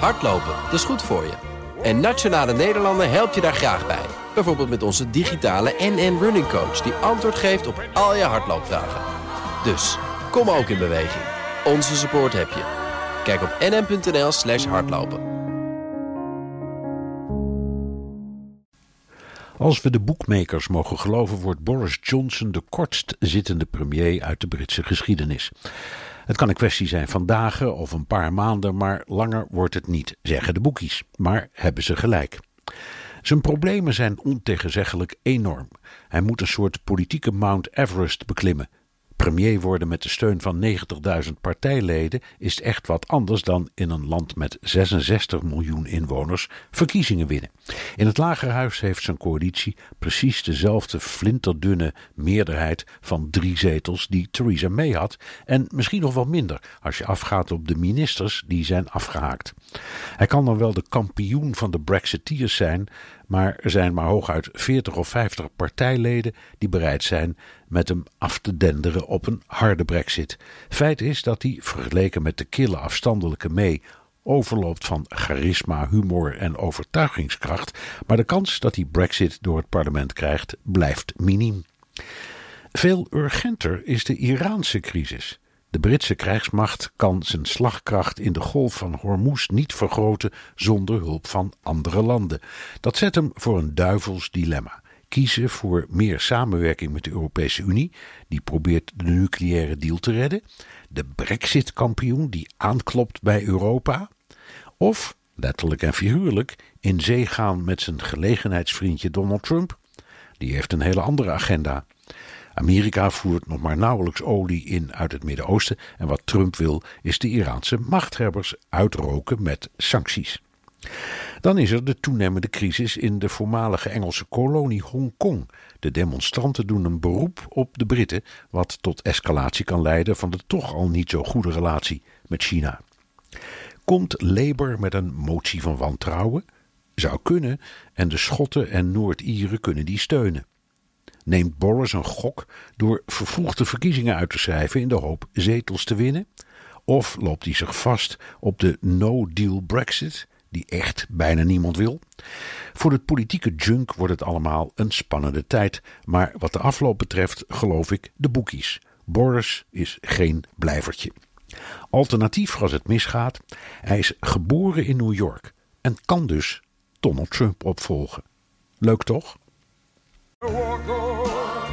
Hardlopen, dat is goed voor je. En Nationale Nederlanden helpt je daar graag bij. Bijvoorbeeld met onze digitale NN Running Coach... die antwoord geeft op al je hardloopvragen. Dus, kom ook in beweging. Onze support heb je. Kijk op nn.nl slash hardlopen. Als we de boekmakers mogen geloven, wordt Boris Johnson de kortst zittende premier uit de Britse geschiedenis. Het kan een kwestie zijn van dagen of een paar maanden, maar langer wordt het niet, zeggen de boekies. Maar hebben ze gelijk. Zijn problemen zijn ontegenzeggelijk enorm. Hij moet een soort politieke Mount Everest beklimmen. Premier worden met de steun van 90.000 partijleden is echt wat anders dan in een land met 66 miljoen inwoners verkiezingen winnen. In het Lagerhuis heeft zijn coalitie precies dezelfde flinterdunne meerderheid van drie zetels die Theresa May had en misschien nog wel minder als je afgaat op de ministers die zijn afgehaakt. Hij kan dan wel de kampioen van de Brexiteers zijn, maar er zijn maar hooguit 40 of 50 partijleden die bereid zijn met hem af te denderen op een harde brexit. Feit is dat hij, vergeleken met de kille afstandelijke mee, overloopt van charisma, humor en overtuigingskracht, maar de kans dat hij brexit door het parlement krijgt blijft miniem. Veel urgenter is de Iraanse crisis. De Britse krijgsmacht kan zijn slagkracht in de golf van Hormuz niet vergroten zonder hulp van andere landen. Dat zet hem voor een duivels dilemma. Kiezen voor meer samenwerking met de Europese Unie, die probeert de nucleaire deal te redden. De Brexit-kampioen die aanklopt bij Europa. Of, letterlijk en figuurlijk, in zee gaan met zijn gelegenheidsvriendje Donald Trump. Die heeft een hele andere agenda. Amerika voert nog maar nauwelijks olie in uit het Midden-Oosten en wat Trump wil is de Iraanse machthebbers uitroken met sancties. Dan is er de toenemende crisis in de voormalige Engelse kolonie Hongkong. De demonstranten doen een beroep op de Britten, wat tot escalatie kan leiden van de toch al niet zo goede relatie met China. Komt Labour met een motie van wantrouwen? Zou kunnen, en de Schotten en Noord-Ieren kunnen die steunen. Neemt Boris een gok door vervroegde verkiezingen uit te schrijven in de hoop zetels te winnen? Of loopt hij zich vast op de no-deal Brexit, die echt bijna niemand wil? Voor het politieke junk wordt het allemaal een spannende tijd, maar wat de afloop betreft geloof ik de boekies. Boris is geen blijvertje. Alternatief als het misgaat, hij is geboren in New York en kan dus Donald Trump opvolgen. Leuk toch?